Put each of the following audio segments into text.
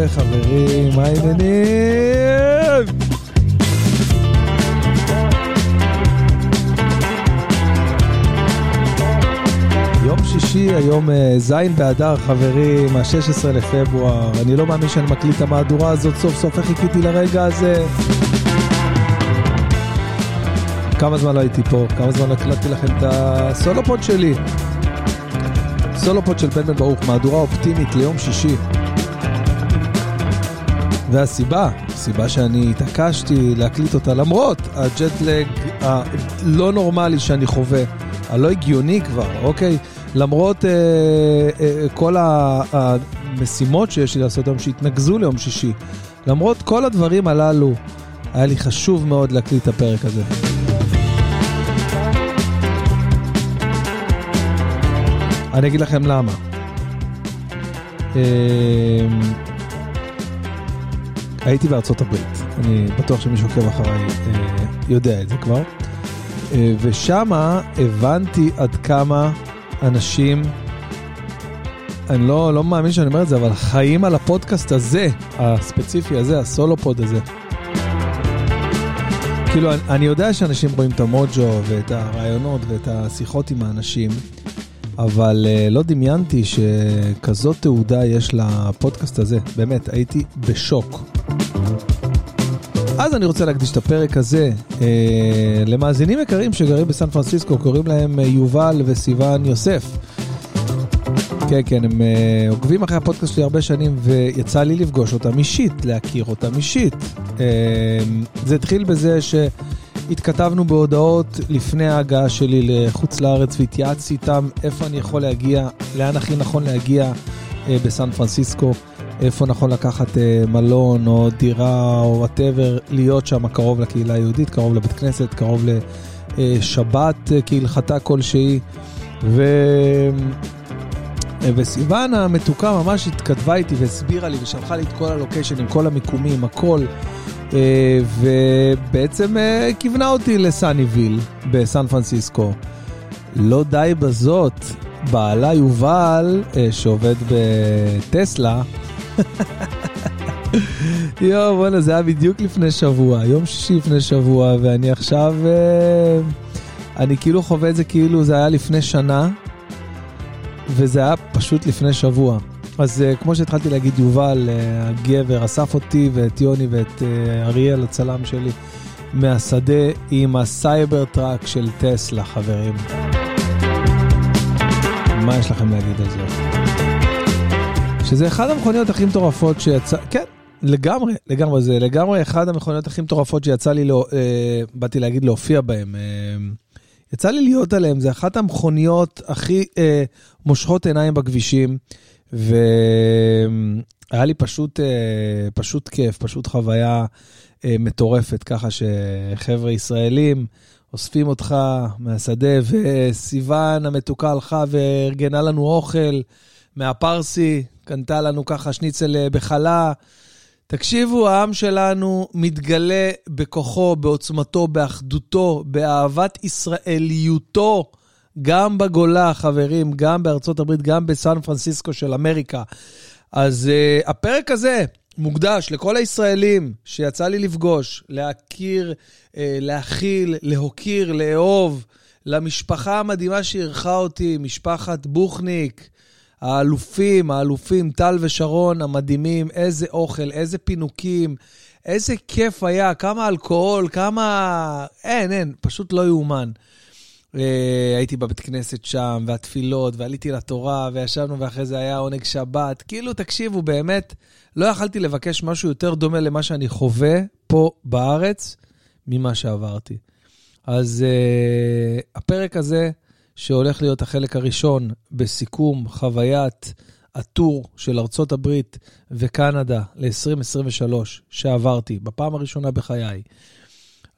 וחברים, מה העניינים? יום שישי, היום אה, ז' באדר, חברים, ה-16 לפברואר. אני לא מאמין שאני מקליט את המהדורה הזאת, סוף סוף איך חיכיתי לרגע הזה. כמה זמן לא הייתי פה, כמה זמן הקלטתי לכם את הסולופוד שלי. סולופוד של בן בן ברוך, מהדורה אופטימית ליום שישי. והסיבה, הסיבה שאני התעקשתי להקליט אותה למרות הג'טלג הלא נורמלי שאני חווה, הלא הגיוני כבר, אוקיי? למרות אה, אה, כל המשימות שיש לי לעשות היום שהתנקזו ליום שישי, למרות כל הדברים הללו, היה לי חשוב מאוד להקליט את הפרק הזה. אני אגיד לכם למה. אמ, הייתי בארצות הברית, אני בטוח שמי שעוקב אחריי אה, יודע את זה כבר, אה, ושמה הבנתי עד כמה אנשים, אני לא, לא מאמין שאני אומר את זה, אבל חיים על הפודקאסט הזה, הספציפי הזה, הסולופוד הזה. כאילו, אני, אני יודע שאנשים רואים את המוג'ו ואת הרעיונות ואת השיחות עם האנשים, אבל uh, לא דמיינתי שכזאת תעודה יש לפודקאסט הזה. באמת, הייתי בשוק. אז אני רוצה להקדיש את הפרק הזה uh, למאזינים יקרים שגרים בסן פרנסיסקו, קוראים להם uh, יובל וסיון יוסף. כן, כן, הם uh, עוקבים אחרי הפודקאסט שלי הרבה שנים, ויצא לי לפגוש אותם אישית, להכיר אותם אישית. Uh, זה התחיל בזה ש... התכתבנו בהודעות לפני ההגעה שלי לחוץ לארץ והתייעצתי איתם איפה אני יכול להגיע, לאן הכי נכון להגיע אה, בסן פרנסיסקו, איפה נכון לקחת אה, מלון או דירה או whatever, להיות שם קרוב לקהילה היהודית, קרוב לבית כנסת, קרוב לשבת אה, כהלכתה כלשהי. ו... אה, וסיוון המתוקה ממש התכתבה איתי והסבירה לי ושלחה לי את כל הלוקיישנים, כל המיקומים, הכל. אה, ובעצם אה, כיוונה אותי לסאניוויל בסן פרנסיסקו. לא די בזאת, בעלה יובל, שעובד בטסלה, יואו, בואנה, זה היה בדיוק לפני שבוע, יום שישי לפני שבוע, ואני עכשיו, אני כאילו חווה את זה כאילו זה היה לפני שנה, וזה היה פשוט לפני שבוע. אז אה, כמו שהתחלתי להגיד, יובל, אה, הגבר, אסף אותי ואת יוני ואת אה, אריאל, הצלם שלי, מהשדה עם ה Cybertruck של טסלה, חברים. מה יש לכם להגיד על זה? שזה אחד המכוניות הכי מטורפות שיצא, כן, לגמרי, לגמרי, זה לגמרי אחד המכוניות הכי מטורפות שיצא לי, לא, אה, באתי להגיד להופיע בהן. אה, יצא לי להיות עליהן, זה אחת המכוניות הכי אה, מושכות עיניים בכבישים. והיה לי פשוט, אה, פשוט כיף, פשוט חוויה אה, מטורפת, ככה שחבר'ה ישראלים אוספים אותך מהשדה, וסיוון המתוקה הלכה וארגנה לנו אוכל מהפרסי, קנתה לנו ככה שניצל אה, בחלה. תקשיבו, העם שלנו מתגלה בכוחו, בעוצמתו, באחדותו, באהבת ישראליותו. גם בגולה, חברים, גם בארצות הברית, גם בסן פרנסיסקו של אמריקה. אז uh, הפרק הזה מוקדש לכל הישראלים שיצא לי לפגוש, להכיר, uh, להכיל, להוקיר, לאהוב, למשפחה המדהימה שאירחה אותי, משפחת בוכניק, האלופים, האלופים, טל ושרון המדהימים, איזה אוכל, איזה פינוקים, איזה כיף היה, כמה אלכוהול, כמה... אין, אין, פשוט לא יאומן. אה, הייתי בבית כנסת שם, והתפילות, ועליתי לתורה, וישבנו, ואחרי זה היה עונג שבת. כאילו, תקשיבו, באמת, לא יכלתי לבקש משהו יותר דומה למה שאני חווה פה בארץ, ממה שעברתי. אז uh, הפרק הזה, שהולך להיות החלק הראשון בסיכום חוויית הטור של ארצות הברית וקנדה ל-2023 שעברתי בפעם הראשונה בחיי,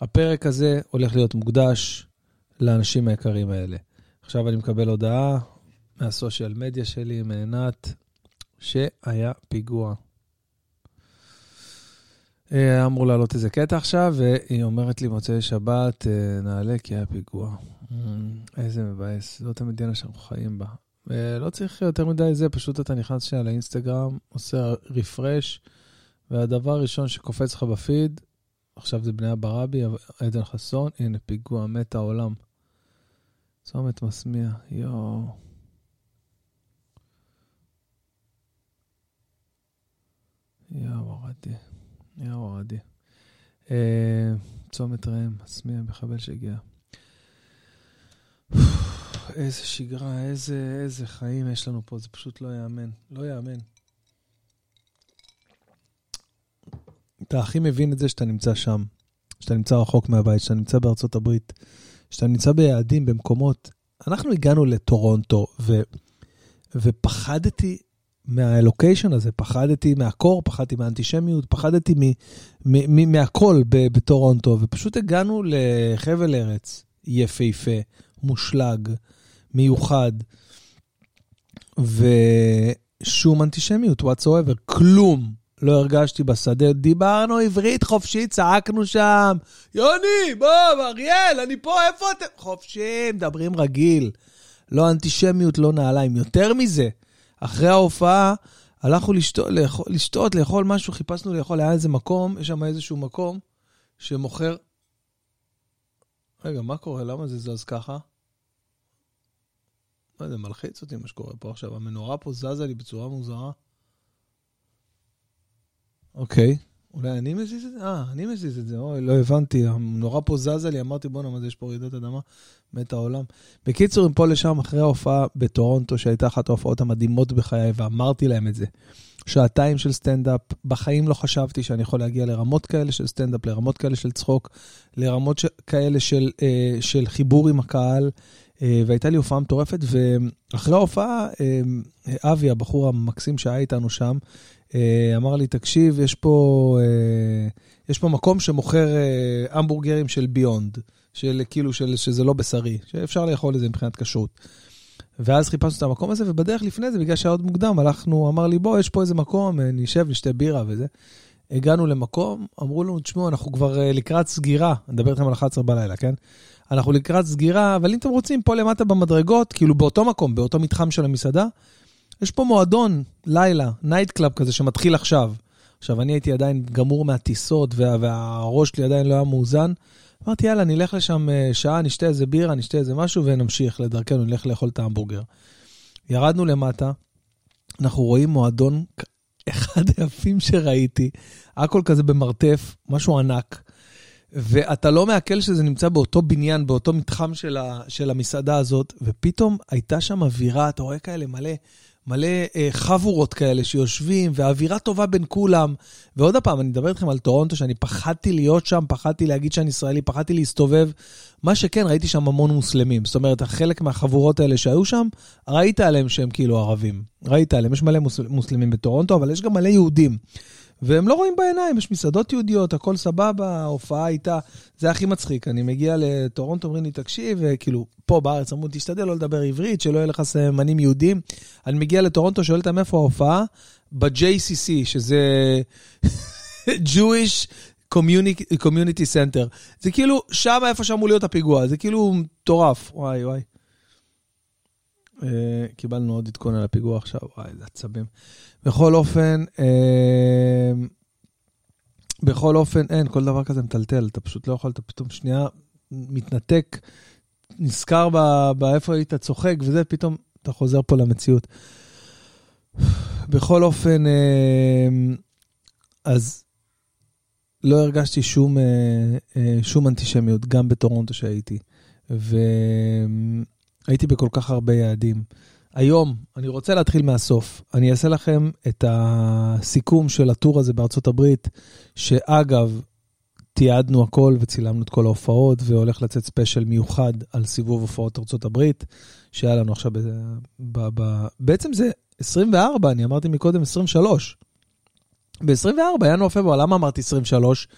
הפרק הזה הולך להיות מוקדש לאנשים היקרים האלה. עכשיו אני מקבל הודעה מהסושיאל מדיה שלי, מעינת, שהיה פיגוע. אה, אמור לעלות איזה קטע עכשיו, והיא אומרת לי, מוצאי שבת, אה, נעלה כי היה פיגוע. Mm, איזה מבאס, זאת המדינה שאנחנו חיים בה. לא צריך יותר מדי זה, פשוט אתה נכנס על האינסטגרם, עושה רפרש, והדבר הראשון שקופץ לך בפיד, עכשיו זה בני אברבי, עדן חסון, הנה פיגוע, מת העולם. צומת מסמיע, יואו. יואו, הורדתי. יואו, הורדתי. אה, צומת ראם, מסמיע, מחבל שהגיע. איזה שגרה, איזה, איזה חיים יש לנו פה, זה פשוט לא ייאמן. לא ייאמן. אתה הכי מבין את זה שאתה נמצא שם, שאתה נמצא רחוק מהבית, שאתה נמצא בארצות הברית, שאתה נמצא ביעדים, במקומות. אנחנו הגענו לטורונטו, ו, ופחדתי מהלוקיישן הזה, פחדתי מהקור, פחדתי מהאנטישמיות, פחדתי מ, מ, מ, מהכל בטורונטו, ופשוט הגענו לחבל ארץ יפהפה, מושלג, מיוחד, ושום אנטישמיות whatsoever, כלום. לא הרגשתי בשדה, דיברנו עברית חופשי, צעקנו שם, יוני, בוא, אריאל, אני פה, איפה אתם? חופשי, מדברים רגיל. לא אנטישמיות, לא נעליים. יותר מזה, אחרי ההופעה, הלכנו לשתות, לאכול, לשתות, לאכול משהו, חיפשנו לאכול, היה איזה מקום, יש שם איזשהו מקום שמוכר... רגע, מה קורה? למה זה זז ככה? לא יודע, מלחיץ אותי מה שקורה פה עכשיו. המנורה פה זזה לי בצורה מוזרה. אוקיי, אולי אני מזיז את זה? אה, אני מזיז את זה, אוי, לא הבנתי, נורא פה זזה לי, אמרתי, בואנה, מה זה, יש פה רעידת אדמה? מת העולם. בקיצור, מפה לשם, אחרי ההופעה בטורונטו, שהייתה אחת ההופעות המדהימות בחיי, ואמרתי להם את זה. שעתיים של סטנדאפ, בחיים לא חשבתי שאני יכול להגיע לרמות כאלה של סטנדאפ, לרמות כאלה של צחוק, לרמות ש... כאלה של, אה, של חיבור עם הקהל, והייתה לי הופעה מטורפת, ואחרי ההופעה, אה, אבי, הבחור המקסים שהיה איתנו שם, אה, אמר לי, תקשיב, יש פה, אה, יש פה מקום שמוכר אה, המבורגרים של ביונד, של כאילו, של, שזה לא בשרי, שאפשר לאכול את זה מבחינת כשרות. ואז חיפשנו את המקום הזה, ובדרך לפני זה, בגלל שהיה עוד מוקדם, הלכנו, אמר לי, בוא, יש פה איזה מקום, נשב, נשתה בירה וזה. הגענו למקום, אמרו לנו, תשמעו, אנחנו כבר לקראת סגירה, אני מדבר איתכם על 11 בלילה, כן? אנחנו לקראת סגירה, אבל אם אתם רוצים, פה למטה במדרגות, כאילו באותו מקום, באותו מתחם של המסעדה, יש פה מועדון, לילה, night club כזה שמתחיל עכשיו. עכשיו, אני הייתי עדיין גמור מהטיסות, וה, והראש שלי עדיין לא היה מאוזן. אמרתי, יאללה, נלך לשם אה, שעה, נשתה איזה בירה, נשתה איזה משהו, ונמשיך לדרכנו, נלך לאכול את ההמבורגר. ירדנו למטה, אנחנו רואים מועדון, אחד היפים שראיתי, הכל כזה במרתף, משהו ענק. ואתה לא מעכל שזה נמצא באותו בניין, באותו מתחם של, ה, של המסעדה הזאת, ופתאום הייתה שם אווירה, אתה רואה כאלה מלא מלא אה, חבורות כאלה שיושבים, ואווירה טובה בין כולם. ועוד פעם, אני מדבר איתכם על טורונטו, שאני פחדתי להיות שם, פחדתי להגיד שאני ישראלי, פחדתי להסתובב. מה שכן, ראיתי שם המון מוסלמים. זאת אומרת, חלק מהחבורות האלה שהיו שם, ראית עליהם שהם כאילו ערבים. ראית עליהם, יש מלא מוסל, מוסלמים בטורונטו, אבל יש גם מלא יהודים. והם לא רואים בעיניים, יש מסעדות יהודיות, הכל סבבה, ההופעה הייתה, זה הכי מצחיק. אני מגיע לטורונטו, אומרים לי, תקשיב, וכאילו, פה בארץ אמרו, תשתדל לא לדבר עברית, שלא יהיה לך סמנים יהודים. אני מגיע לטורונטו, שואל אותם איפה ההופעה? ב-JCC, שזה Jewish Community Center. זה כאילו, שם איפה שאמור להיות הפיגוע, זה כאילו מטורף, וואי וואי. Uh, קיבלנו עוד עדכון על הפיגוע עכשיו, וואי, איזה עצבים. בכל אופן, אה, בכל אופן, אין, כל דבר כזה מטלטל, אתה פשוט לא יכול, אתה פתאום שנייה מתנתק, נזכר באיפה היית צוחק וזה, פתאום אתה חוזר פה למציאות. בכל אופן, אה, אז לא הרגשתי שום, אה, אה, שום אנטישמיות, גם בטורונטו שהייתי. והייתי בכל כך הרבה יעדים. היום, אני רוצה להתחיל מהסוף. אני אעשה לכם את הסיכום של הטור הזה בארצות הברית, שאגב, תיעדנו הכל וצילמנו את כל ההופעות, והולך לצאת special מיוחד על סיבוב הופעות ארצות הברית, שהיה לנו עכשיו, ב, ב, ב, בעצם זה 24, אני אמרתי מקודם 23. ב-24, ינואר-פברואר, למה אמרתי 23?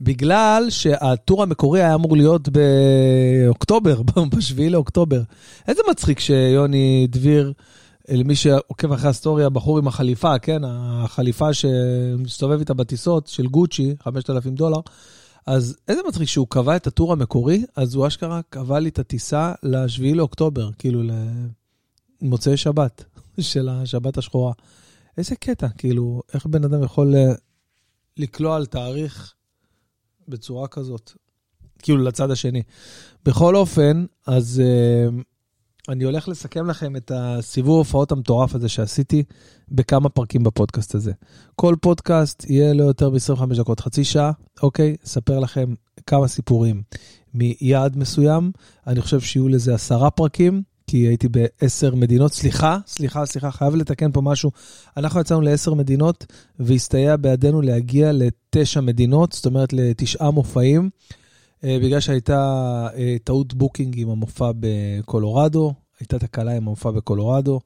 בגלל שה tour המקורי היה אמור להיות באוקטובר, ב-7 לאוקטובר. איזה מצחיק שיוני דביר, למי שעוקב אחרי ה stories, בחור עם החליפה, כן? החליפה שמסתובב איתה בטיסות של גוצ'י, 5,000 דולר. אז איזה מצחיק שהוא קבע את הטור המקורי, אז הוא אשכרה קבע לי את הטיסה ל-7 לאוקטובר, כאילו ל... מוצאי שבת, של השבת השחורה. איזה קטע, כאילו, איך בן אדם יכול אה, לקלוע על תאריך בצורה כזאת, כאילו לצד השני. בכל אופן, אז uh, אני הולך לסכם לכם את הסיבוב הופעות המטורף הזה שעשיתי בכמה פרקים בפודקאסט הזה. כל פודקאסט יהיה לא יותר מ-25 דקות, חצי שעה, אוקיי? אספר לכם כמה סיפורים מיעד מסוים. אני חושב שיהיו לזה עשרה פרקים. כי הייתי בעשר מדינות. סליחה, סליחה, סליחה, חייב לתקן פה משהו. אנחנו יצאנו לעשר מדינות, והסתייע בידינו להגיע לתשע מדינות, זאת אומרת לתשעה מופעים, אה, בגלל שהייתה אה, טעות booking עם המופע בקולורדו, הייתה תקלה עם המופע בקולורדו,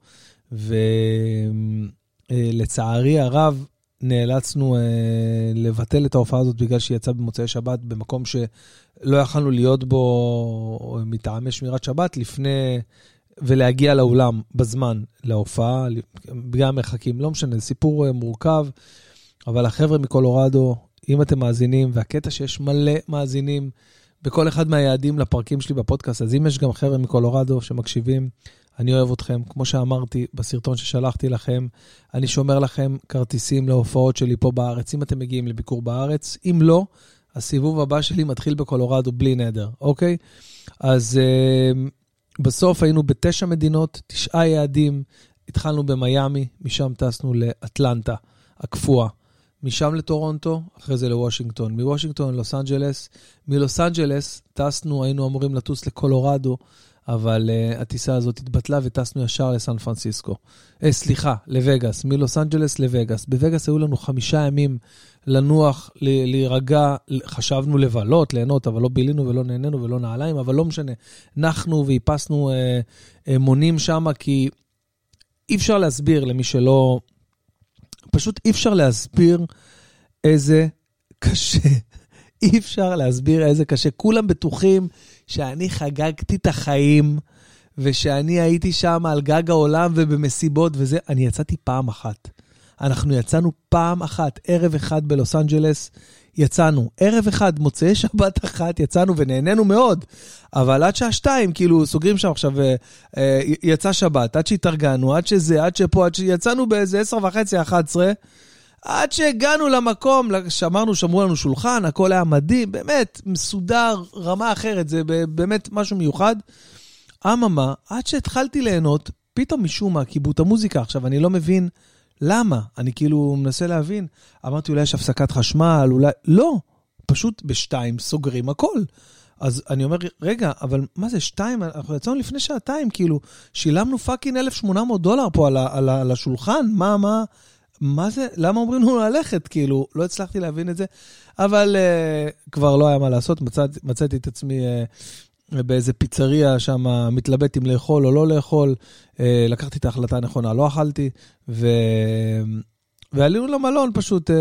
ולצערי הרב, נאלצנו אה, לבטל את ההופעה הזאת בגלל שהיא יצאה במוצאי שבת במקום שלא יכלנו להיות בו מטעמי שמירת שבת לפני, ולהגיע לאולם בזמן להופעה, בגלל המרחקים, לא משנה, זה סיפור אה, מורכב, אבל החבר'ה מקולורדו, אם אתם מאזינים, והקטע שיש מלא מאזינים בכל אחד מהיעדים לפרקים שלי בפודקאסט, אז אם יש גם חבר'ה מקולורדו שמקשיבים, אני אוהב אתכם. כמו שאמרתי בסרטון ששלחתי לכם, אני שומר לכם כרטיסים להופעות שלי פה בארץ, אם אתם מגיעים לביקור בארץ. אם לא, הסיבוב הבא שלי מתחיל בקולורדו בלי נדר, אוקיי? אז אה, בסוף היינו בתשע מדינות, תשעה יעדים. התחלנו במיאמי, משם טסנו לאטלנטה, הקפואה. משם לטורונטו, אחרי זה לוושינגטון. מוושינגטון ללוס אנג'לס. מלוס אנג'לס טסנו, היינו אמורים לטוס לקולורדו. אבל uh, הטיסה הזאת התבטלה וטסנו ישר לסן פרנסיסקו. Uh, סליחה, לווגאס, מלוס אנג'לס לווגאס. בווגאס היו לנו חמישה ימים לנוח, להירגע, חשבנו לבלות, ליהנות, אבל לא בילינו ולא נהנינו ולא נעליים, אבל לא משנה. נחנו ואיפסנו uh, uh, מונים שם, כי אי אפשר להסביר למי שלא... פשוט אי אפשר להסביר איזה קשה. אי אפשר להסביר איזה קשה. כולם בטוחים שאני חגגתי את החיים, ושאני הייתי שם על גג העולם ובמסיבות וזה. אני יצאתי פעם אחת. אנחנו יצאנו פעם אחת, ערב אחד בלוס אנג'לס, יצאנו. ערב אחד, מוצאי שבת אחת, יצאנו ונהנינו מאוד. אבל עד שעה שתיים, כאילו, סוגרים שם עכשיו, אה, אה, יצא שבת, עד שהתארגנו, עד שזה, עד שפה, עד שיצאנו באיזה עשר וחצי, אחת עשרה. עד שהגענו למקום, שאמרנו, שמרו לנו שולחן, הכל היה מדהים, באמת, מסודר, רמה אחרת, זה באמת משהו מיוחד. אממה, עד שהתחלתי ליהנות, פתאום משום מה קיבלו את המוזיקה. עכשיו, אני לא מבין למה, אני כאילו מנסה להבין. אמרתי, אולי יש הפסקת חשמל, אולי... לא, פשוט בשתיים סוגרים הכל. אז אני אומר, רגע, אבל מה זה, שתיים? אנחנו יצאנו לפני שעתיים, כאילו, שילמנו פאקינג 1,800 דולר פה על, על, על השולחן, מה, מה... מה זה, למה אומרים לנו ללכת? כאילו, לא הצלחתי להבין את זה, אבל uh, כבר לא היה מה לעשות, מצאת, מצאתי את עצמי uh, באיזה פיצריה שם, מתלבט אם לאכול או לא לאכול. Uh, לקחתי את ההחלטה הנכונה, לא אכלתי, ו... ועלינו למלון פשוט, uh,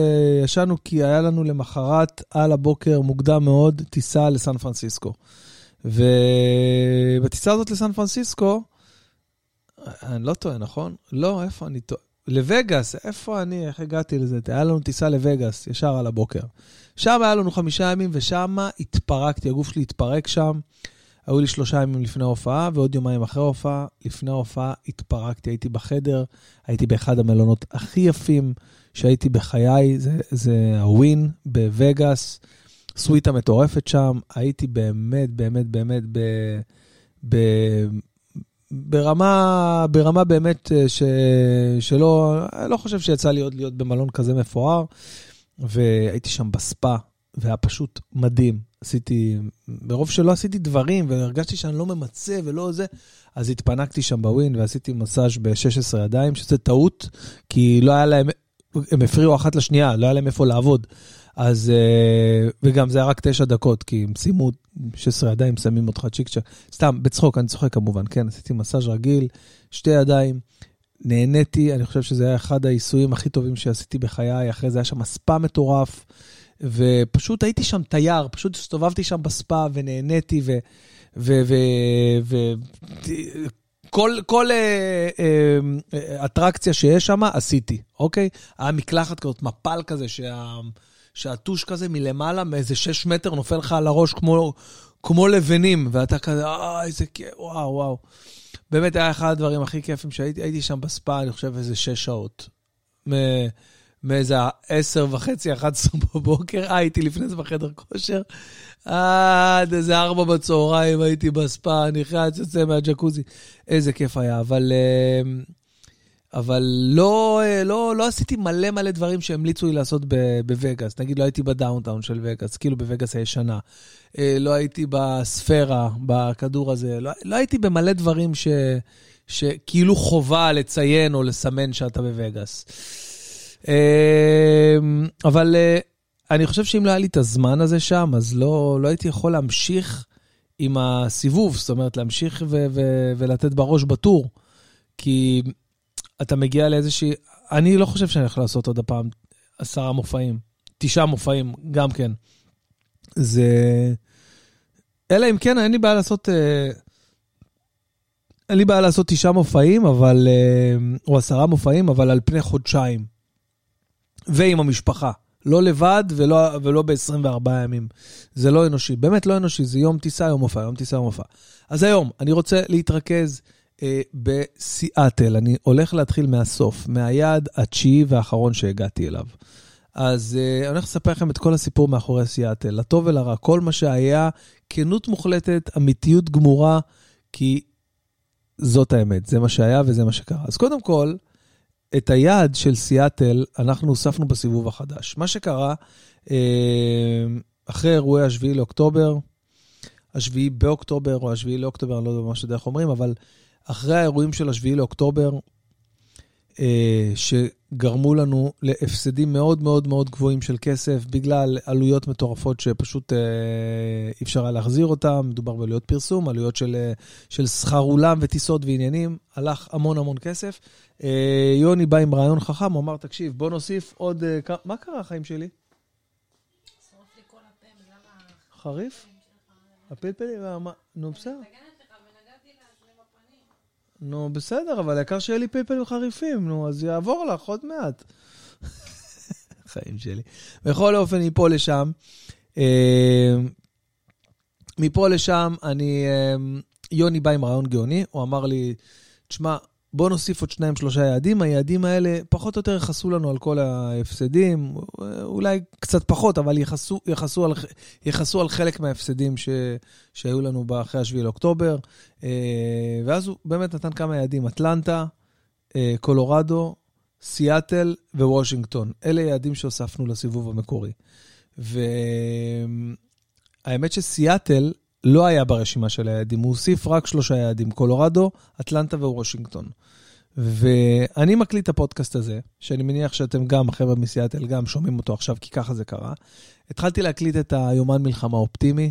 ישנו כי היה לנו למחרת על הבוקר מוקדם מאוד טיסה לסן פרנסיסקו. ובטיסה הזאת לסן פרנסיסקו, אני לא טועה, נכון? לא, איפה אני טועה? לווגאס, איפה אני, איך הגעתי לזה? היה לנו טיסה לווגאס, ישר על הבוקר. שם היה לנו חמישה ימים, ושם התפרקתי, הגוף שלי התפרק שם. היו לי שלושה ימים לפני ההופעה, ועוד יומיים אחרי ההופעה. לפני ההופעה התפרקתי, הייתי בחדר, הייתי באחד המלונות הכי יפים שהייתי בחיי, זה, זה הווין בווגאס, סוויטה מטורפת שם. הייתי באמת, באמת, באמת ב... ב ברמה, ברמה באמת אה, ש, שלא, אני לא חושב שיצא לי עוד להיות במלון כזה מפואר, והייתי שם בספה, והיה פשוט מדהים. עשיתי, ברוב שלא עשיתי דברים, והרגשתי שאני לא ממצה ולא זה, אז התפנקתי שם בווין ועשיתי מסאז' ב-16 ידיים, שזה טעות, כי לא היה להם, הם הפריעו אחת לשנייה, לא היה להם איפה לעבוד. אז, אה, וגם זה היה רק תשע דקות, כי הם סיימו 16 ידיים, שמים אותך צ'יק צ'ק. סתם, בצחוק, אני צוחק כמובן, כן, עשיתי מסאז' רגיל, שתי ידיים, נהניתי, אני חושב שזה היה אחד העיסויים הכי טובים שעשיתי בחיי, אחרי זה היה שם ספא מטורף, ופשוט הייתי שם תייר, פשוט הסתובבתי שם בספא ונהניתי, ו... ו, ו, ו כל, כל אה, אה, אטרקציה שיש שם, עשיתי, אוקיי? היה מקלחת כזאת, מפל כזה, שה... שהטוש כזה מלמעלה, מאיזה שש מטר, נופל לך על הראש כמו, כמו לבנים, ואתה כזה, אה, איזה כיף, וואו, וואו. באמת היה אחד הדברים הכי כיפים שהייתי הייתי שם בספא, אני חושב, איזה שש שעות. מ- מאיזה עשר וחצי, 11 בבוקר, אה, הייתי לפני זה בחדר כושר, עד איזה ארבע בצהריים הייתי בספא, נכנס, יוצא מהג'קוזי. איזה כיף היה, אבל... אה, אבל לא, אה, לא, לא עשיתי מלא מלא דברים שהמליצו לי לעשות בווגאס. נגיד, לא הייתי ב downtown של וגאס, כאילו בווגאס הישנה. אה, לא הייתי ב Sphere, בכדור הזה. לא, לא הייתי במלא דברים ש, שכאילו חובה לציין או לסמן שאתה בווגאס. אה, אבל אה, אני חושב שאם לא היה לי את הזמן הזה שם, אז לא, לא הייתי יכול להמשיך עם הסיבוב, זאת אומרת, להמשיך ו- ו- ולתת בראש ב tour. כי אתה מגיע לאיזושהי... אני לא חושב שאני הולך לעשות עוד הפעם עשרה מופעים, תשעה מופעים, גם כן. זה... אלא אם כן, אין לי בעיה לעשות... אה, אין לי בעיה לעשות תשעה מופעים, אבל... אה, או עשרה מופעים, אבל על פני חודשיים. ועם המשפחה. לא לבד ולא, ולא ב-24 ימים. זה לא אנושי, באמת לא אנושי, זה יום טיסה, יום מופע, יום טיסה, יום מופע. אז היום, אני רוצה להתרכז בסיאטל. אני הולך להתחיל מהסוף, מהיעד התשיעי והאחרון שהגעתי אליו. אז אה, אני הולך לספר לכם את כל הסיפור מאחורי סיאטל, לטוב ולרע, כל מה שהיה, כנות מוחלטת, אמיתיות גמורה, כי זאת האמת, זה מה שהיה וזה מה שקרה. אז קודם כל, את היעד של סיאטל אנחנו הוספנו בסיבוב החדש. מה שקרה, אה, אחרי אירועי השביעי לאוקטובר, השביעי באוקטובר או השביעי לאוקטובר, אני לא יודע מה שדרך אומרים, אבל אחרי האירועים של השביעי לאוקטובר, אה, שגרמו לנו להפסדים מאוד מאוד מאוד גבוהים של כסף, בגלל עלויות מטורפות שפשוט אה, אי אפשר היה להחזיר אותן, מדובר בעלויות פרסום, עלויות של, אה, של שכר אולם וטיסות ועניינים, הלך המון המון כסף. יוני בא עם רעיון חכם, הוא אמר, תקשיב, בוא נוסיף עוד... מה קרה החיים שלי? חריף? הפלפלים? נו, בסדר. מגנת לך ונגעתי לעצמי בפנים. נו, בסדר, אבל העיקר שיהיה לי פלפלים חריפים, נו, אז יעבור לך עוד מעט. חיים שלי. בכל אופן, מפה לשם. אה, מפה לשם, אני... אה, יוני בא עם רעיון גאוני, הוא אמר לי, תשמע, בוא נוסיף עוד שניים, שלושה יעדים. היעדים האלה פחות או יותר יכסו לנו על כל ההפסדים, אולי קצת פחות, אבל יכסו, על, על חלק מההפסדים ש, שהיו לנו אחרי 7 לאוקטובר. אה, ואז הוא באמת נתן כמה יעדים, אטלנטה, אה, קולורדו, סיאטל ווושינגטון. אלה יעדים שהוספנו לסיבוב המקורי. והאמת שסיאטל לא היה ברשימה של היעדים, הוא הוסיף רק שלושה יעדים, קולורדו, אטלנטה ווושינגטון. ואני מקליט את הפודקאסט הזה, שאני מניח שאתם גם, החבר'ה מסיאטל, גם שומעים אותו עכשיו, כי ככה זה קרה. התחלתי להקליט את היומן מלחמה אופטימי,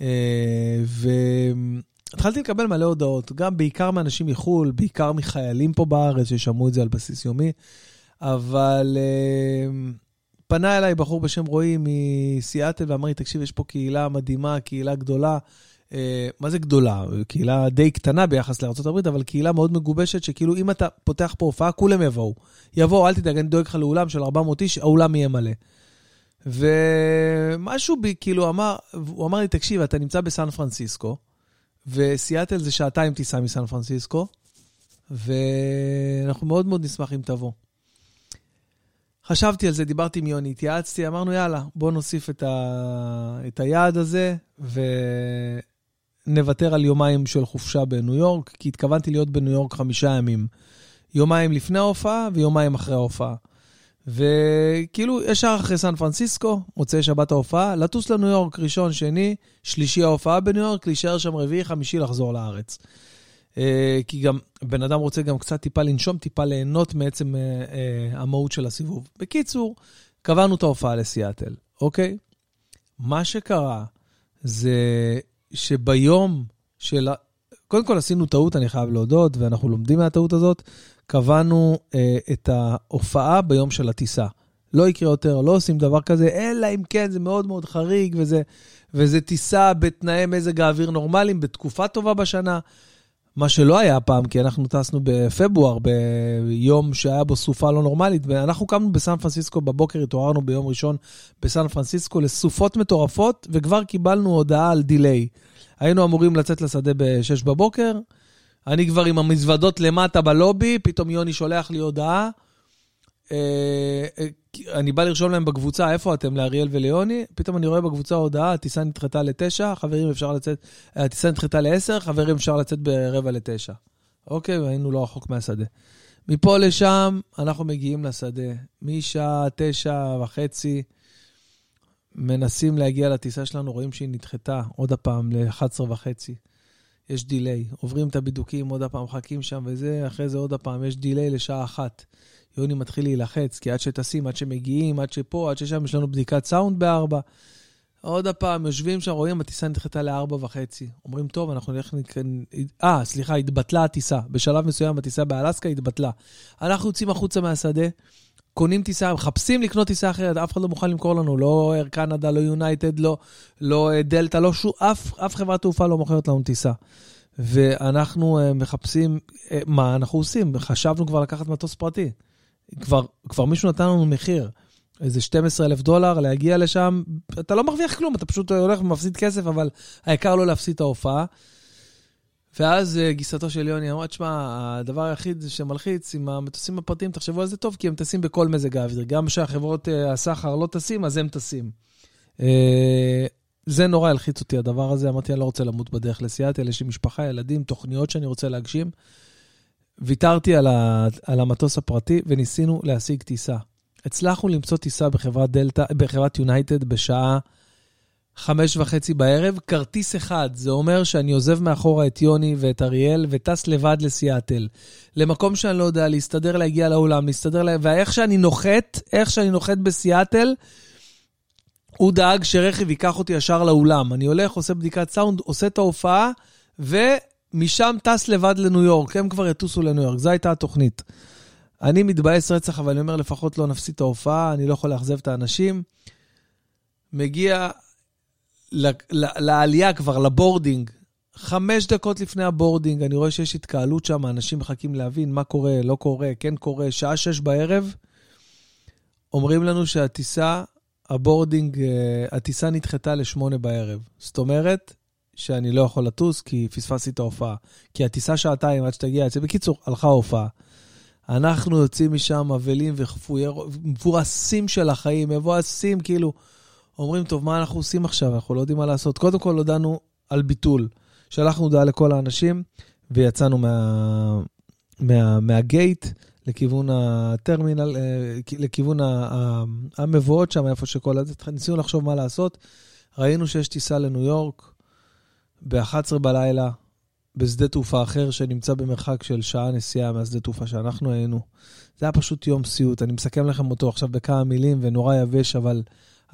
אה, והתחלתי לקבל מלא הודעות, גם בעיקר מאנשים מחו"ל, בעיקר מחיילים פה בארץ, ששמעו את זה על בסיס יומי, אבל אה, פנה אליי בחור בשם רועי מסיאטל ואמר לי, תקשיב, יש פה קהילה מדהימה, קהילה גדולה. אה, מה זה גדולה? קהילה די קטנה ביחס לארה"ב, אבל קהילה מאוד מגובשת, שכאילו אם אתה פותח פה הופעה, כולם יבואו. יבואו, אל תדאג, אני דואג לך לאולם של 400 איש, האולם יהיה מלא. ומשהו בי, כאילו, אמר, הוא אמר לי, תקשיב, אתה נמצא בסן פרנסיסקו, וסיאטל זה שעתיים טיסה מסן פרנסיסקו, ואנחנו מאוד מאוד נשמח אם תבוא. חשבתי על זה, דיברתי עם יוני, התייעצתי, אמרנו, יאללה, בואו נוסיף את, ה... את היעד הזה, ונוותר על יומיים של חופשה בניו יורק, כי התכוונתי להיות בניו יורק חמישה ימים. יומיים לפני ההופעה ויומיים אחרי ההופעה. וכאילו, ישר אחרי סן פרנסיסקו, מוצאי שבת ההופעה, לטוס לניו יורק ראשון, שני, שלישי ההופעה בניו יורק, להישאר שם רביעי, חמישי, לחזור לארץ. אה, כי גם בן אדם רוצה גם קצת טיפה לנשום, טיפה ליהנות מעצם אה, אה, המהות של הסיבוב. בקיצור, קבענו את ההופעה לסיאטל, אוקיי? מה שקרה זה שביום של... קודם כל עשינו טעות, אני חייב להודות, ואנחנו לומדים מהטעות הזאת. קבענו אה, את ההופעה ביום של הטיסה. לא יקרה יותר, לא עושים דבר כזה, אלא אם כן זה מאוד מאוד חריג, וזה, וזה טיסה בתנאי מזג האוויר נורמליים, בתקופה טובה בשנה. מה שלא היה הפעם, כי אנחנו טסנו בפברואר, ביום שהיה בו סופה לא נורמלית, ואנחנו קמנו בסן פרנסיסקו בבוקר, התעוררנו ביום ראשון בסן פרנסיסקו לסופות מטורפות, וכבר קיבלנו הודעה על דיליי. היינו אמורים לצאת לשדה ב-6 בבוקר, אני כבר עם המזוודות למטה בלובי, פתאום יוני שולח לי הודעה. אה, אה, אני בא לרשום להם בקבוצה, איפה אתם, לאריאל וליוני? פתאום אני רואה בקבוצה הודעה, הטיסה נדחתה לתשע, חברים אפשר לצאת, הטיסה נדחתה לעשר, חברים אפשר לצאת ברבע לתשע. אוקיי, היינו לא רחוק מהשדה. מפה לשם, אנחנו מגיעים לשדה. משעה תשע וחצי, מנסים להגיע לטיסה שלנו, רואים שהיא נדחתה עוד הפעם ל-11 וחצי. יש דיליי. עוברים את הבידוקים, עוד הפעם מחכים שם וזה, אחרי זה עוד הפעם, יש דיליי לשעה אחת. יוני מתחיל להילחץ, כי עד שטסים, עד שמגיעים, עד שפה, עד ששם, יש לנו בדיקת סאונד בארבע. עוד הפעם, יושבים שם, רואים, הטיסה נדחתה לארבע וחצי. אומרים, טוב, אנחנו נלך... אה, סליחה, התבטלה הטיסה. בשלב מסוים הטיסה באלסקה התבטלה. אנחנו יוצאים החוצה מהשדה, קונים טיסה, מחפשים לקנות טיסה אחרת, אף אחד לא מוכן למכור לנו, לא אר קנדה, לא יונייטד, לא, לא אה, דלתא, לא שום, אף, אף חברת תעופה לא מוכרת לנו טיסה. ואנחנו uh, מחפשים, uh, מה אנחנו עושים? חשבנו כבר לקחת מטוס פרטי. כבר, כבר מישהו נתן לנו מחיר, איזה 12 אלף דולר, להגיע לשם, אתה לא מרוויח כלום, אתה פשוט הולך ומפסיד כסף, אבל העיקר לא להפסיד את ההופעה. ואז uh, גיסתו של יוני אמרה, תשמע, הדבר היחיד שמלחיץ עם המטוסים הפרטיים, תחשבו על זה טוב, כי הם טסים בכל מזג האוויר. גם כשהחברות uh, הסחר לא טסים, אז הם טסים. Uh, זה נורא הלחיץ אותי, הדבר הזה. אמרתי, אני לא רוצה למות בדרך לסיאטל, יש לי משפחה, ילדים, תוכניות שאני רוצה להגשים. ויתרתי על, ה, על המטוס הפרטי וניסינו להשיג טיסה. הצלחנו למצוא טיסה בחברת דלתא, בחברת יונייטד בשעה חמש וחצי בערב, כרטיס אחד. זה אומר שאני עוזב מאחורה את יוני ואת אריאל וטס לבד לסיאטל. למקום שאני לא יודע, להסתדר להגיע לאולם, להסתדר, לה... ואיך שאני נוחת, איך שאני נוחת בסיאטל, הוא דאג שרכב ייקח אותי ישר לאולם. אני הולך, עושה בדיקת סאונד, עושה את ההופעה, ומשם טס לבד לניו יורק. הם כבר יטוסו לניו יורק, זו הייתה התוכנית. אני מתבאס רצח, אבל אני אומר, לפחות לא נפסיד את ההופעה, אני לא יכול לאכזב את האנשים. מגיע לעלייה כבר, ל boarding. חמש דקות לפני ה boarding, אני רואה שיש התקהלות שם, אנשים מחכים להבין מה קורה, לא קורה, כן קורה. שעה שש בערב, אומרים לנו שהטיסה, ה boarding, אה, הטיסה נדחתה לשמונה בערב. זאת אומרת שאני לא יכול לטוס כי פספסתי את ההופעה. כי הטיסה שעתיים עד שתגיע, בקיצור, הלכה ההופעה. אנחנו יוצאים משם אבלים ומבואסים של החיים, מבואסים, כאילו, אומרים, טוב, מה אנחנו עושים עכשיו? אנחנו לא יודעים מה לעשות. קודם כל הודענו על ביטול. שלחנו הודעה לכל האנשים, ויצאנו מה, מה, מהגייט לכיוון הטרמינל, אה, לכיוון המבואות שם, איפה שכל ניסינו לחשוב מה לעשות. ראינו שיש טיסה לניו יורק ב-11 בלילה, בשדה תעופה אחר שנמצא במרחק של שעה נסיעה מהשדה תעופה שאנחנו היינו. זה היה פשוט יום סיוט. אני מסכם לכם אותו עכשיו בכמה מילים ונורא יבש, אבל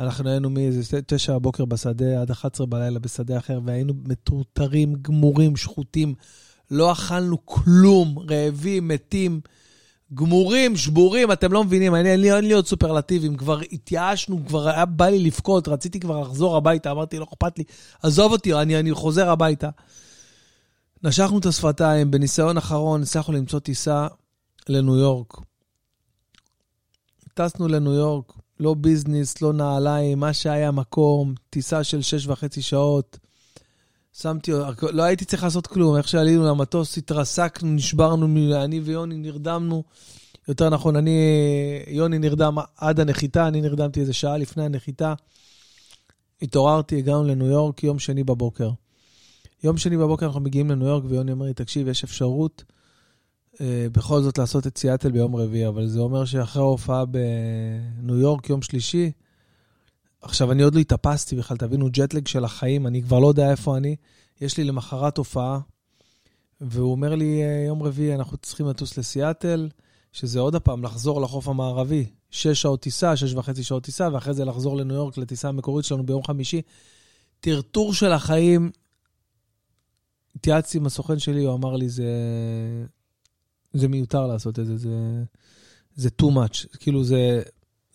אנחנו היינו מאיזה תשע בבוקר בשדה עד 11 בלילה בשדה אחר, והיינו מטורטרים, גמורים, שחוטים. לא אכלנו כלום, רעבים, מתים, גמורים, שבורים, אתם לא מבינים, אני, אין, לי, אין לי עוד סופרלטיבים, כבר התייאשנו, כבר היה בא לי לבכות, רציתי כבר לחזור הביתה, אמרתי, לא אכפת לי, עזוב אותי, אני, אני חוזר הביתה. נשכנו את השפתיים, בניסיון אחרון הצלחנו למצוא טיסה לניו יורק. טסנו לניו יורק, לא ביזנס, לא נעליים, מה שהיה מקום, טיסה של שש וחצי שעות. שמתי, לא הייתי צריך לעשות כלום, איך שעלינו למטוס, התרסקנו, נשברנו, אני ויוני נרדמנו. יותר נכון, אני, יוני נרדם עד הנחיתה, אני נרדמתי איזה שעה לפני הנחיתה. התעוררתי, הגענו לניו יורק יום שני בבוקר. יום שני בבוקר אנחנו מגיעים לניו יורק, ויוני אומר לי, תקשיב, יש אפשרות אה, בכל זאת לעשות את סיאטל ביום רביעי, אבל זה אומר שאחרי ההופעה בניו יורק, יום שלישי, עכשיו, אני עוד לא התאפסתי בכלל, תבינו, ג'טלג של החיים, אני כבר לא יודע איפה אני. יש לי למחרת הופעה, והוא אומר לי, אה, יום רביעי אנחנו צריכים לטוס לסיאטל, שזה עוד הפעם לחזור לחוף המערבי. שש שעות טיסה, שש וחצי שעות טיסה, ואחרי זה לחזור לניו יורק לטיסה המקורית שלנו ביום חמישי. טרטור של החיים. התייעצתי עם הסוכן שלי, הוא אמר לי, זה, זה מיותר לעשות את זה, זה, זה too much. כאילו, זה,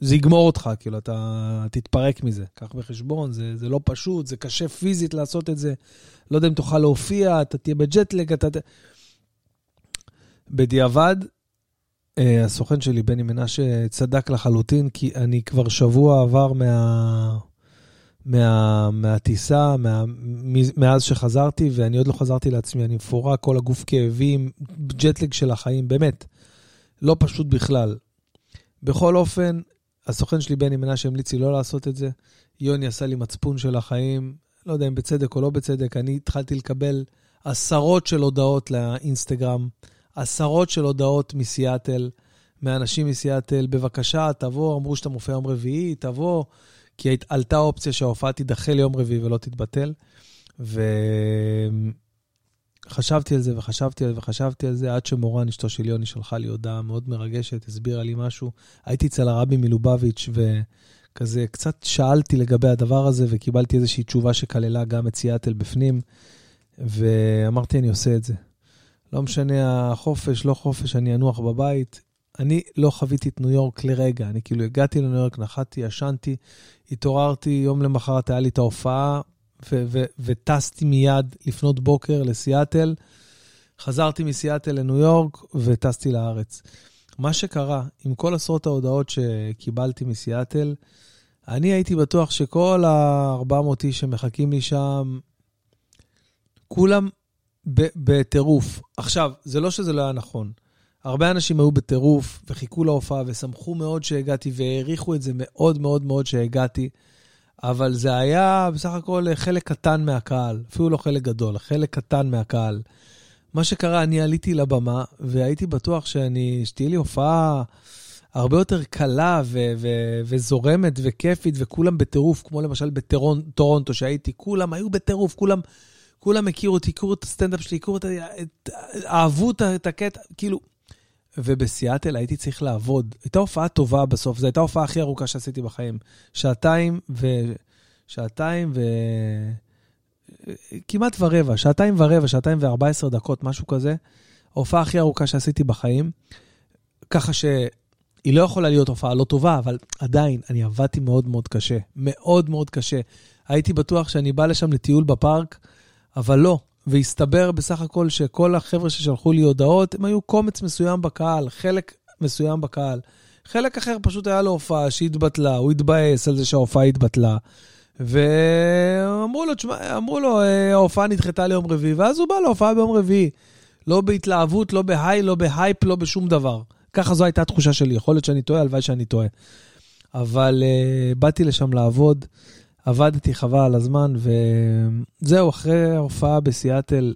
זה יגמור אותך, כאילו, אתה תתפרק מזה. קח בחשבון, זה, זה לא פשוט, זה קשה פיזית לעשות את זה. לא יודע אם תוכל להופיע, אתה תהיה בג'טלג, אתה... בדיעבד, אה, הסוכן שלי, בני מנשה, צדק לחלוטין, כי אני כבר שבוע עבר מה... מה, מהטיסה, מה, מאז שחזרתי, ואני עוד לא חזרתי לעצמי, אני מפורק, כל הגוף כאבים, ג'טלג של החיים, באמת, לא פשוט בכלל. בכל אופן, הסוכן שלי, בני מנשה, המליץ לי לא לעשות את זה. יוני עשה לי מצפון של החיים, לא יודע אם בצדק או לא בצדק, אני התחלתי לקבל עשרות של הודעות לאינסטגרם, עשרות של הודעות מסיאטל, מאנשים מסיאטל, בבקשה, תבוא, אמרו שאתה מופיע יום רביעי, תבוא, כי עלתה אופציה שההופעה תידחה ליום רביעי ולא תתבטל. וחשבתי על זה וחשבתי על זה וחשבתי על זה, עד שמורן, אשתו של יוני, שלחה לי הודעה מאוד מרגשת, הסבירה לי משהו. הייתי אצל הרבי מלובביץ' וכזה קצת שאלתי לגבי הדבר הזה, וקיבלתי איזושהי תשובה שכללה גם את סיאטל בפנים, ואמרתי, אני עושה את זה. לא משנה החופש, לא חופש, אני אנוח בבית. אני לא חוויתי את ניו יורק לרגע. אני כאילו הגעתי לניו יורק, נחתתי, ישנתי, התעוררתי, יום למחרת היה לי את ההופעה, וטסתי מיד לפנות בוקר לסיאטל. חזרתי מסיאטל לניו יורק וטסתי לארץ. מה שקרה, עם כל עשרות ההודעות שקיבלתי מסיאטל, אני הייתי בטוח שכל ה-400 איש שמחכים לי שם, כולם בטירוף. עכשיו, זה לא שזה לא היה נכון. הרבה אנשים היו בטירוף וחיכו להופעה ושמחו מאוד שהגעתי והעריכו את זה מאוד מאוד מאוד שהגעתי, אבל זה היה בסך הכל חלק קטן מהקהל, אפילו לא חלק גדול, חלק קטן מהקהל. מה שקרה, אני עליתי לבמה והייתי בטוח שאני, שתהיה לי הופעה הרבה יותר קלה ו- ו- וזורמת וכיפית וכולם בטירוף, כמו למשל בטורונטו שהייתי, כולם היו בטירוף, כולם... כולם הכירו אותי, הכירו את הסטנדאפ שלי, הכירו את ה... אהבו את הקטע, כאילו... ובסיאטל הייתי צריך לעבוד. הייתה הופעה טובה בסוף, זו הייתה ההופעה הכי ארוכה שעשיתי בחיים. שעתיים ו... שעתיים ו... כמעט ורבע, שעתיים ורבע, שעתיים וארבע עשרה דקות, משהו כזה. ההופעה הכי ארוכה שעשיתי בחיים. ככה שהיא לא יכולה להיות הופעה לא טובה, אבל עדיין, אני עבדתי מאוד מאוד קשה. מאוד מאוד קשה. הייתי בטוח שאני בא לשם לטיול בפארק, אבל לא. והסתבר בסך הכל שכל החבר'ה ששלחו לי הודעות, הם היו קומץ מסוים בקהל, חלק מסוים בקהל. חלק אחר פשוט היה לו הופעה שהתבטלה, הוא התבאס על זה שההופעה התבטלה. ואמרו לו, תשמע, אמרו לו, אה, ההופעה נדחתה ליום רביעי, ואז הוא בא להופעה ביום רביעי. לא בהתלהבות, לא בהיי, לא בהייפ, לא בשום דבר. ככה זו הייתה התחושה שלי. יכול להיות שאני טועה, הלוואי שאני טועה. אבל uh, באתי לשם לעבוד. עבדתי חבל על הזמן, וזהו, אחרי ההופעה בסיאטל,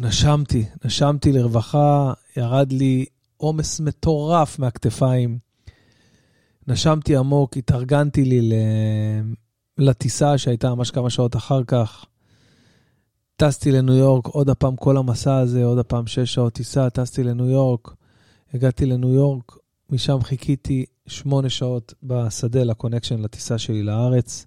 נשמתי, נשמתי לרווחה, ירד לי עומס מטורף מהכתפיים. נשמתי עמוק, התארגנתי לי לטיסה שהייתה ממש כמה שעות אחר כך. טסתי לניו יורק, עוד הפעם כל המסע הזה, עוד הפעם שש שעות טיסה, טסתי לניו יורק. הגעתי לניו יורק, משם חיכיתי שמונה שעות בשדה לקונקשן לטיסה שלי לארץ.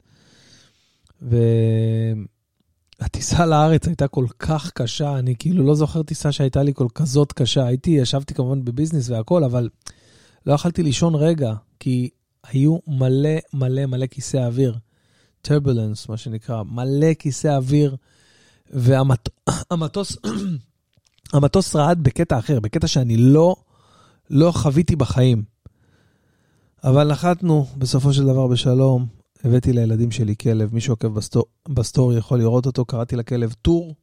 והטיסה לארץ הייתה כל כך קשה, אני כאילו לא זוכר טיסה שהייתה לי כל כזאת קשה. הייתי, ישבתי כמובן בביזנס והכל, אבל לא יכלתי לישון רגע, כי היו מלא מלא מלא כיסא אוויר. טרבולנס, מה שנקרא, מלא כיסא אוויר, והמטוס המטוס רעד בקטע אחר, בקטע שאני לא, לא חוויתי בחיים. אבל נחתנו בסופו של דבר בשלום. הבאתי לילדים שלי כלב, מי שעוקב בסטור, בסטורי יכול לראות אותו, קראתי לכלב טור,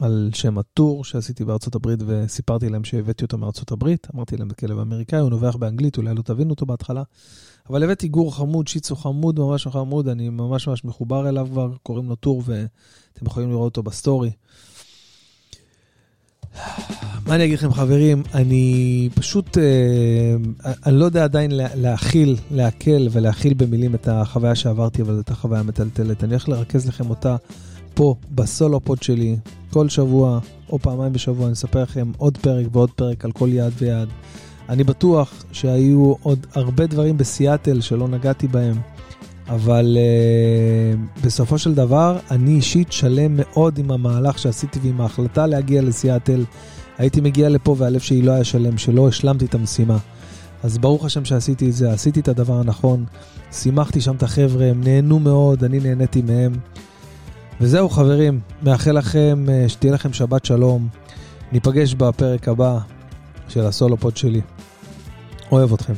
על שם ה tour שעשיתי בארצות הברית, וסיפרתי להם שהבאתי אותו מארצות הברית. אמרתי להם, זה כלב אמריקאי, הוא נובח באנגלית, אולי לא תבינו אותו בהתחלה. אבל הבאתי גור חמוד, שיצו חמוד, ממש חמוד, אני ממש ממש מחובר אליו כבר, קוראים לו טור, ואתם יכולים לראות אותו בסטורי. מה אני אגיד לכם, חברים? אני פשוט, אה, אני לא יודע עדיין להכיל, להקל ולהכיל במילים את החוויה שעברתי, אבל זאת החוויה מטלטלת. אני הולך לרכז לכם אותה פה, בסולו פוד שלי, כל שבוע או פעמיים בשבוע, אני אספר לכם עוד פרק ועוד פרק על כל יעד ויעד. אני בטוח שהיו עוד הרבה דברים בסיאטל שלא נגעתי בהם, אבל uh, בסופו של דבר, אני אישית שלם מאוד עם המהלך שעשיתי ועם ההחלטה להגיע לסיאטל. הייתי מגיע לפה והלב שלי לא היה שלם, שלא השלמתי את המשימה. אז ברוך השם שעשיתי את זה, עשיתי את הדבר הנכון, שימחתי שם את החבר'ה, הם נהנו מאוד, אני נהניתי מהם. וזהו חברים, מאחל לכם אה, שתהיה לכם שבת שלום. ניפגש בפרק הבא של הסולו פוד שלי. אוהב אתכם.